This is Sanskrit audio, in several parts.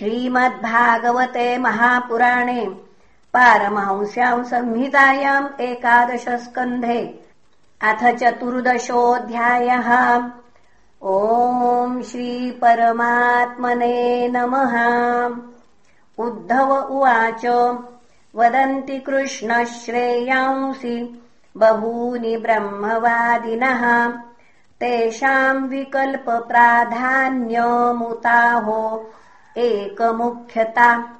श्रीमद्भागवते महापुराणे पारमहंस्याम् संहितायाम् एकादशस्कन्धे अथ चतुर्दशोऽध्यायः। ॐ श्रीपरमात्मने नमः। उद्धव उवाच वदन्ति कृष्णश्रेयांसि बहूनि ब्रह्मवादिनः। तेषाम् विकल्पप्राधान्यमुताहो एकमुख्यता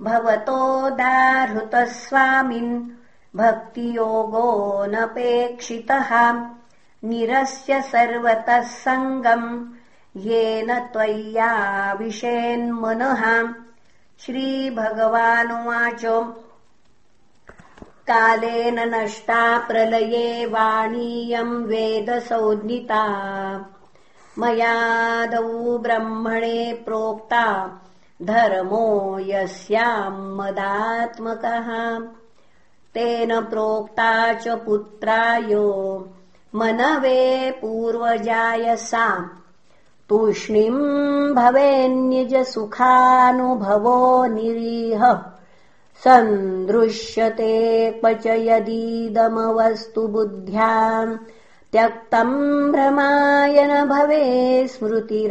भवतोदाहृतस्वामिन् भक्तियोगोऽनपेक्षितः निरस्य सर्वतः सङ्गम् येन त्वय्याविषेन्मनः। श्रीभगवानुवाच। कालेन नष्टा प्रलये वाणीयम् वेदसौज्ञिता मयादौ ब्रह्मणे प्रोक्ता धर्मो यस्याम् मदात्मकः। तेन प्रोक्ता च पुत्रायो मनवे पूर्वजाय सा तूष्णीम् भवेन्निजसुखानुभवो निरीह। सन्दृश्यते क्वच यदीदमवस्तु बुद्ध्याम् त्यक्तम् भ्रमाय न भवे स्मृतिरानिपातात्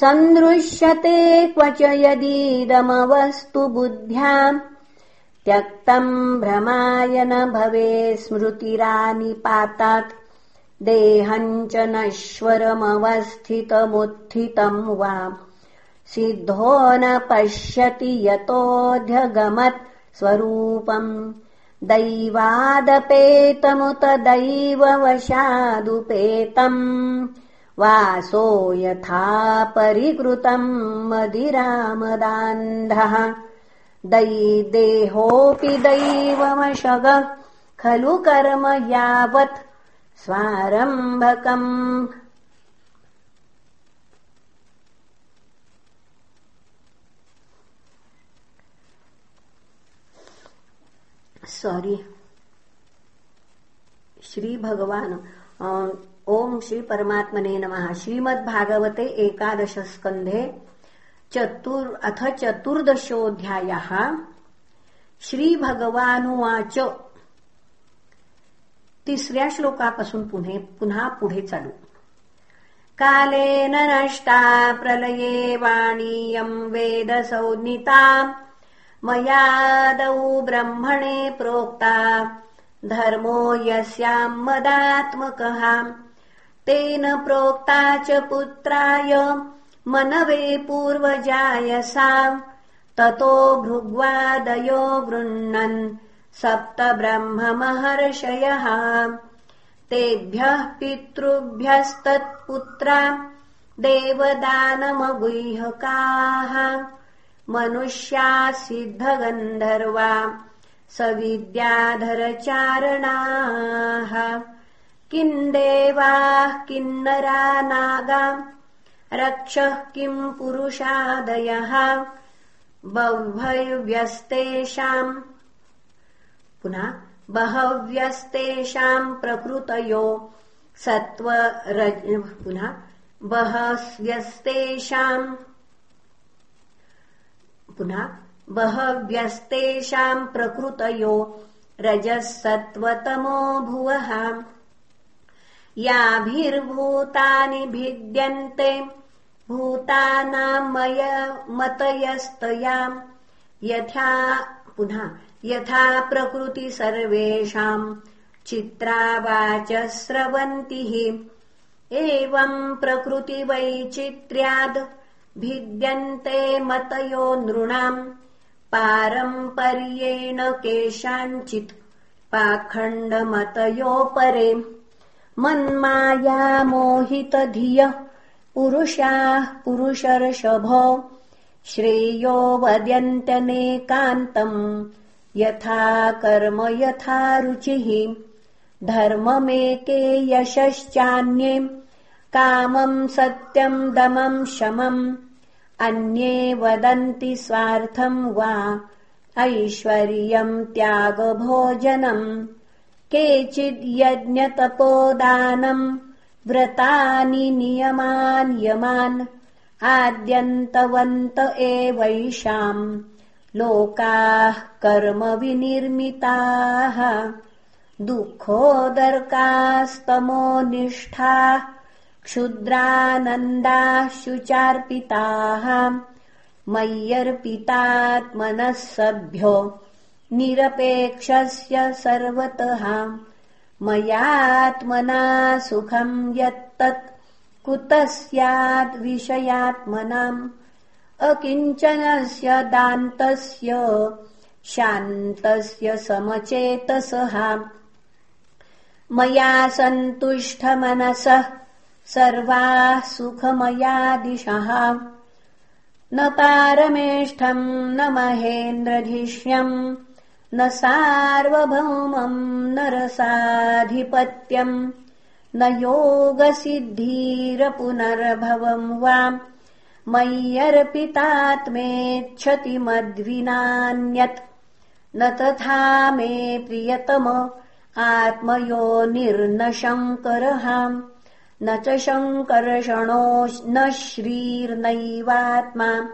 सन्दृश्यते क्वच यदीदमवस्तु बुद्ध्याम् त्यक्तम् भ्रमाय न भवे स्मृतिरानिपातात् देहम् च नश्वरमवस्थितमुत्थितम् वा सिद्धो न पश्यति यतोऽध्यगमत् स्वरूपम्। दैवादपेतमुत दैववशादुपेतम्। वासो यथा परिकृतम् मदिरामदान्धः। दैदेहोऽपि दैवमशग खलु कर्म यावत् स्वारम्भकम् सॉरी श्री भगवान ओम श्री परमात्मने नमः। श्रीमद्भागवते एकादशस्कन्धे चतुर् अथ चतुर्दशोऽध्यायः। श्रीभगवानुवाच। पुढे पुन्हा पुढे चालू। कालेन नष्टा प्रलये वाणीयम् वेदसौनिता मयादौ ब्रह्मणे प्रोक्ता। धर्मो यस्याम् मदात्मकः। तेन प्रोक्ता च पुत्राय मनवे पूर्वजाय सा ततो भृग्वादयो गृह्णन् सप्त ब्रह्ममहर्षयः तेभ्यः पितृभ्यस्तत्पुत्रा देवदानमगुह्यकाः मनुष्या सिद्धगन्धर्वा सविद्याधरचारणाः। किम् देवाः किन्नरा नागा रक्षः किम् पुरुषादयः। बह्वव्यस्तेषाम् पुनः बहव्यस्तेषाम् प्रकृतयो सत्त्व पुनः बहव्यस्तेषाम् पुनः बहव्यस्तेषाम् प्रकृतयो रजः सत्त्वतमो भुवः। याभिर्भूतानि भिद्यन्ते भूतानाम् मय मतयस्तयाम्। यथा पुनः यथा प्रकृति सर्वेषाम् चित्रावाच स्रवन्तिः एवम् प्रकृतिवैचित्र्याद् भिद्यन्ते मतयो नृणाम् पारम्पर्येण केषाञ्चित् पाखण्डमतयोपरे। मन्माया मोहितधियः पुरुषाः पुरुषर्षभो श्रेयो वद्यन्त्यनेकान्तम् यथा कर्म यथा रुचिः। धर्ममेके यशश्चान्ये। कामम् सत्यम् दमम् शमम् अन्ये वदन्ति स्वार्थम् वा ऐश्वर्यम् त्यागभोजनम्। केचिद्यज्ञतपोदानम् व्रतानि नियमान् यमान् आद्यन्तवन्त एवैषाम्। लोकाः कर्म विनिर्मिताः दुःखोदर्कास्तमोनिष्ठाः क्षुद्रानन्दाः शुचार्पिताः मय्यर्पितात्मनः सभ्यो निरपेक्षस्य सर्वतः। मयात्मना सुखम् यत्तत् कुतः स्याद्विषयात्मनाम् अकिञ्चनस्य दान्तस्य शान्तस्य समचेतसः। मया सन्तुष्टमनसः सर्वाः सुखमयादिशः न पारमेष्ठम् न महेन्द्रधिष्यम् न सार्वभौमम् न रसाधिपत्यम् न योगसिद्धिरपुनर्भवम् वा। मय्यर्पितात्मेच्छति मद्विनान्यत्। न तथा मे प्रियतम आत्मयो निर्न शङ्करः न च शङ्कर्षणो न श्रीर्नैवात्मा।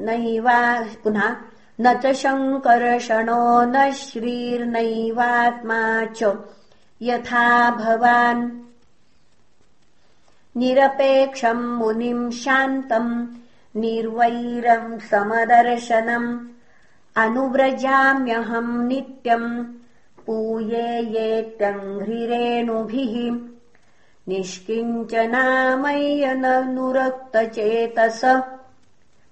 नैवा पुनः न च शङ्कर्षणो न श्रीर्नैवात्मा च। यथा भवान्। निरपेक्षम् मुनिम् शान्तम् निर्वैरम् समदर्शनम्। अनुव्रजाम्यहम् नित्यम् पूयेयेत्यङ्घ्रिरेणुभिः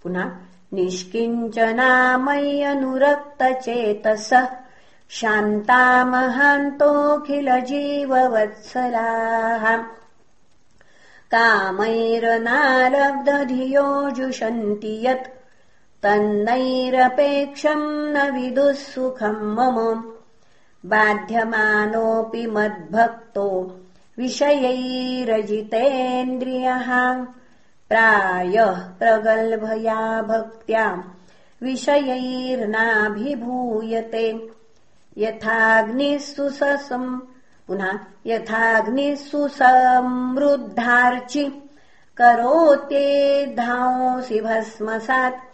पुनः निष्किञ्चनामय्यनुरक्तचेतस शान्तामहान्तोऽखिलजीववत्सलाः। कामैरनालब्धधियो जुषन्ति यत् तन्नैरपेक्षम् न विदुः सुखम् मम बाध्यमानोऽपि मद्भक्तो। विषयैरजितेन्द्रियः। प्रायः प्रगल्भया भक्त्या विषयैर्नाभिभूयते। यथाग्निः सुससम् पुनः यथाग्निः सुसमृद्धार्चि करोत्येद्धांसि भस्मसात्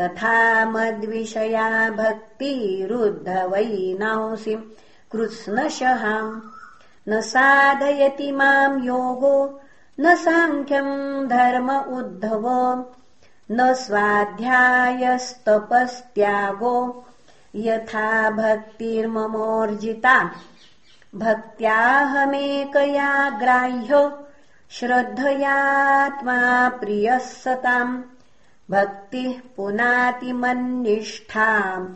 तथा मद्विषया भक्तिरुद्धवैनांसि। कृत्स्नशः। न साधयति माम् योगो न साङ्ख्यम् धर्म उद्धव न स्वाध्यायस्तपस्त्यागो। यथा भक्तिर्ममोर्जिता भक्त्याहमेकया ग्राह्य श्रद्धयात्मा प्रियः सताम् भक्तिः पुनातिमन्निष्ठाम्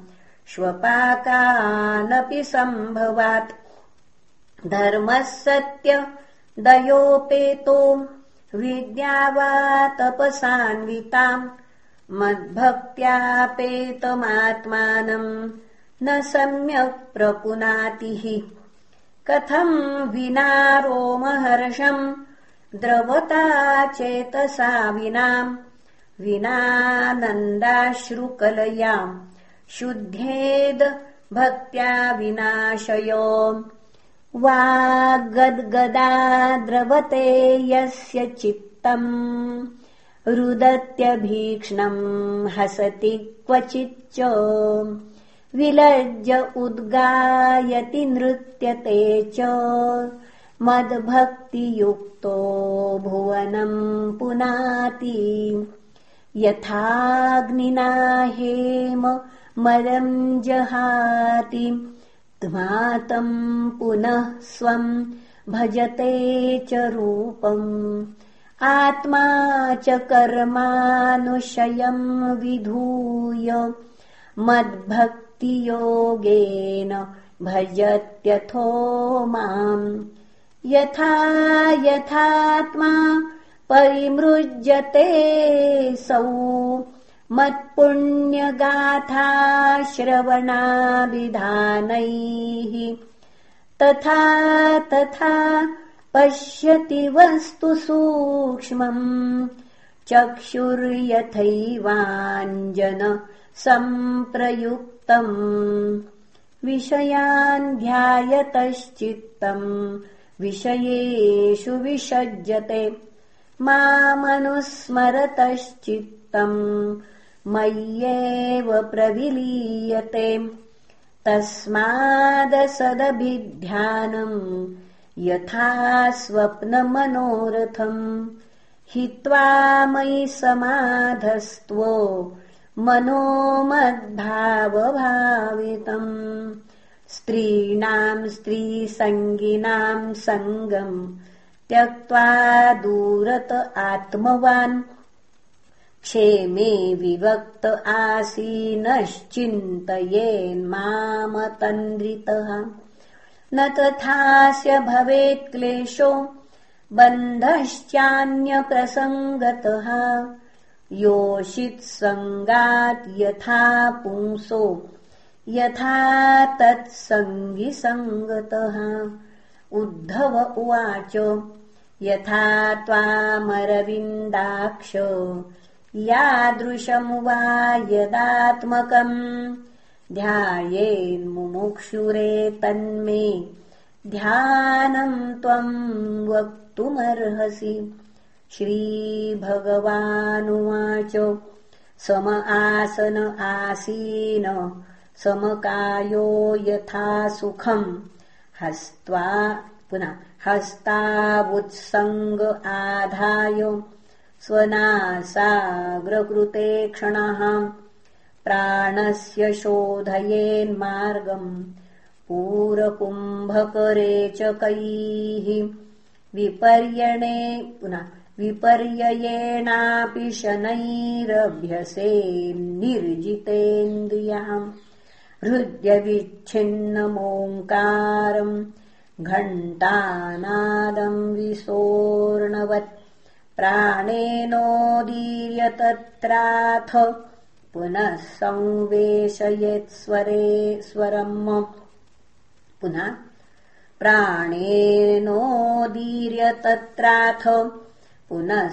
श्वपाकानपि सम्भवात्। धर्मः सत्य दयोपेतो विद्या वा तपसान्विताम्। मद्भक्त्यापेतमात्मानम् न सम्यक् प्रपुनातिः। कथम् विना रोमहर्षम् द्रवता चेतसा विनाम् विनानन्दाश्रुकलयाम्। शुद्धेद भक्त्या विनाशयो। वागद्गदा द्रवते यस्य चित्तम्। रुदत्यभीक्ष्णम् हसति क्वचिच्च विलज्य उद्गायति नृत्यते च मद्भक्तियुक्तो भुवनम् पुनाति यथाग्निना हेम मदम् जहाति ध्मातम् पुनः स्वम् भजते च रूपम्। आत्मा च कर्मानुशयम् विधूय। मद्भक्तियोगेन भजत्यथो माम्। यथा यथात्मा परिमृज्यते सौ। मत्पुण्यगाथाश्रवणाभिधानैः। तथा तथा पश्यति वस्तु सूक्ष्मम्। चक्षुर्यथैवाञ्जन सम्प्रयुक्तम्। विषयान् ध्यायतश्चित्तम्। विषयेषु विषज्यते मामनुस्मरतश्चित्तम् मय्येव प्रविलीयते। तस्मादसदभिध्यानम् यथा स्वप्नमनोरथम् हित्वा मयि समाधस्त्वो मनोमद्भावभावितम्। स्त्रीणाम् स्त्रीसङ्गिनाम् सङ्गम् त्यक्त्वा दूरत आत्मवान्। क्षेमे विवक्त आसीनश्चिन्तयेन्मामतन्द्रितः न तथास्य भवेत् क्लेशो बन्धश्चान्यप्रसङ्गतः। योषित्सङ्गात् यथा पुंसो यथा तत्सङ्गिसङ्गतः। उद्धव उवाच यथा त्वामरविन्दाक्ष यादृशम् वा यदात्मकम् ध्यायेन्मुमुक्षुरे तन्मे ध्यानम् त्वम् वक्तुमर्हसि श्रीभगवानुवाच सम आसन आसीन समकायो यथा सुखम् हस्त्वा पुनः हस्तावुत्सङ्ग आधाय स्वनासाग्रकृते क्षणः। प्राणस्य शोधयेन्मार्गम् पूरकुम्भकरे च कैः। विपर्यणे पुनः विपर्ययेणापि शनैरभ्यसेन्निर्जितेन्द्रियम् हृद्यविच्छिन्नमोङ्कारम् घण्टानादम् विसोर्णवत्। प्राणेनोदीर्य तत्राथ पुनः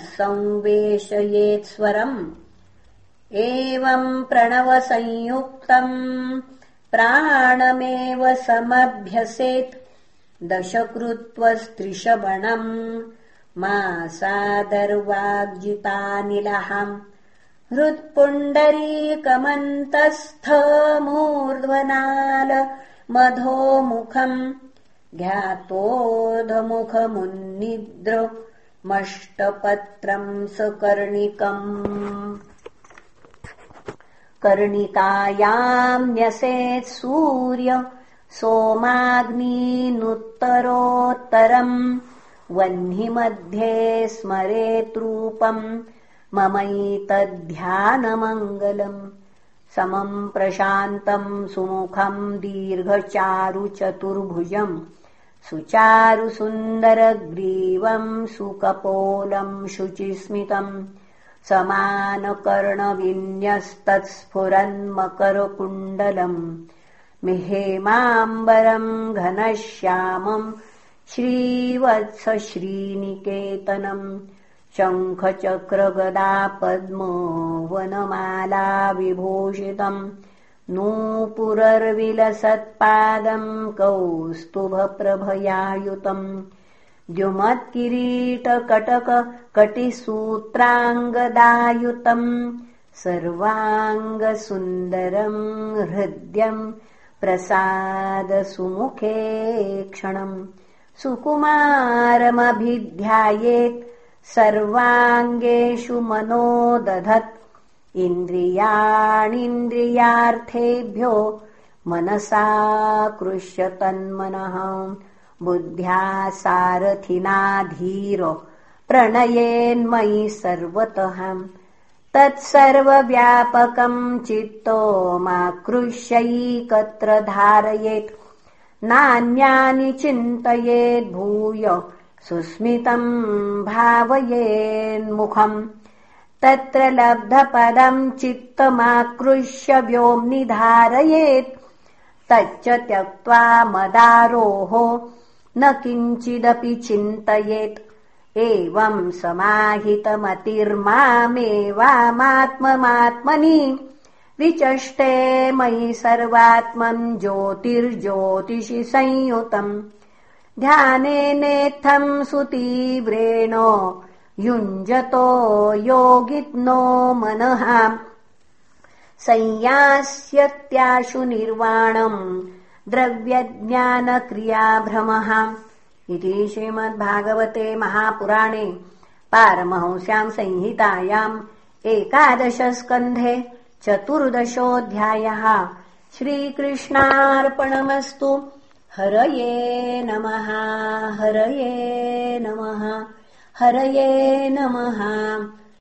संवेशयेत्स्वरम् एवम् प्रणवसंयुक्तम् प्राणमेव समभ्यसेत् दशकृत्वस्त्रिशबणम् मासादर्वाग्जितानिलहम् हृत्पुण्डरीकमन्तस्थमूर्ध्वनाल मधोमुखम् मष्टपत्रम् सकर्णिकम् कर्णिकायाम् न्यसेत् सूर्य सोमाग्नीनुत्तरोत्तरम् वह्निमध्ये स्मरेत्रूपम् ममैतद्ध्यानमङ्गलम् समम् प्रशान्तम् सुमुखम् दीर्घचारुचतुर्भुजम् सुचारुसुन्दरग्रीवम् सुकपोलम् शुचिस्मितम् समानकर्णविन्यस्तत्स्फुरन्मकरकुण्डलम् मिहेमाम्बरम् घनश्यामम् श्रीवत्स श्रीनिकेतनम् शङ्खचक्रगदा पद्म वनमाला विभूषितम् नूपुरर्विलसत्पादम् कौस्तुभप्रभयायुतम् द्युमत्किरीटकटककटिसूत्राङ्गदायुतम् सर्वाङ्गसुन्दरम् हृद्यम् प्रसादसुमुखे क्षणम् सुकुमारमभिध्यायेत् सर्वाङ्गेषु मनो दधत् इन्द्रियाणीन्द्रियार्थेभ्यो मनसा कृष्य तन्मनः। बुद्ध्या सारथिना धीर प्रणयेन्मयि सर्वतः तत्सर्वव्यापकम् चित्तो माकृष्यैकत्र धारयेत् नान्यानि चिन्तयेद्भूय सुस्मितम् भावयेन्मुखम्। तत्र लब्धपदम् चित्तमाकृष्य व्योम्नि धारयेत् तच्च त्यक्त्वा मदारोहो न किञ्चिदपि चिन्तयेत् एवम् समाहितमतिर्मामेवामात्ममात्मनि विचष्टे मयि सर्वात्मम् ज्योतिर्ज्योतिषि संयुतम्। ध्यानेनेत्थम् सुतीव्रेण युञ्जतो योगिनो मनः। संयास्यत्याशु निर्वाणम् द्रव्यज्ञानक्रियाभ्रमः इति श्रीमद्भागवते महापुराणे पारमहंस्याम् संहितायाम् एकादशस्कन्धे चतुर्दशोऽध्यायः। श्रीकृष्णार्पणमस्तु। हरये नमः हरये नमः हरये नमः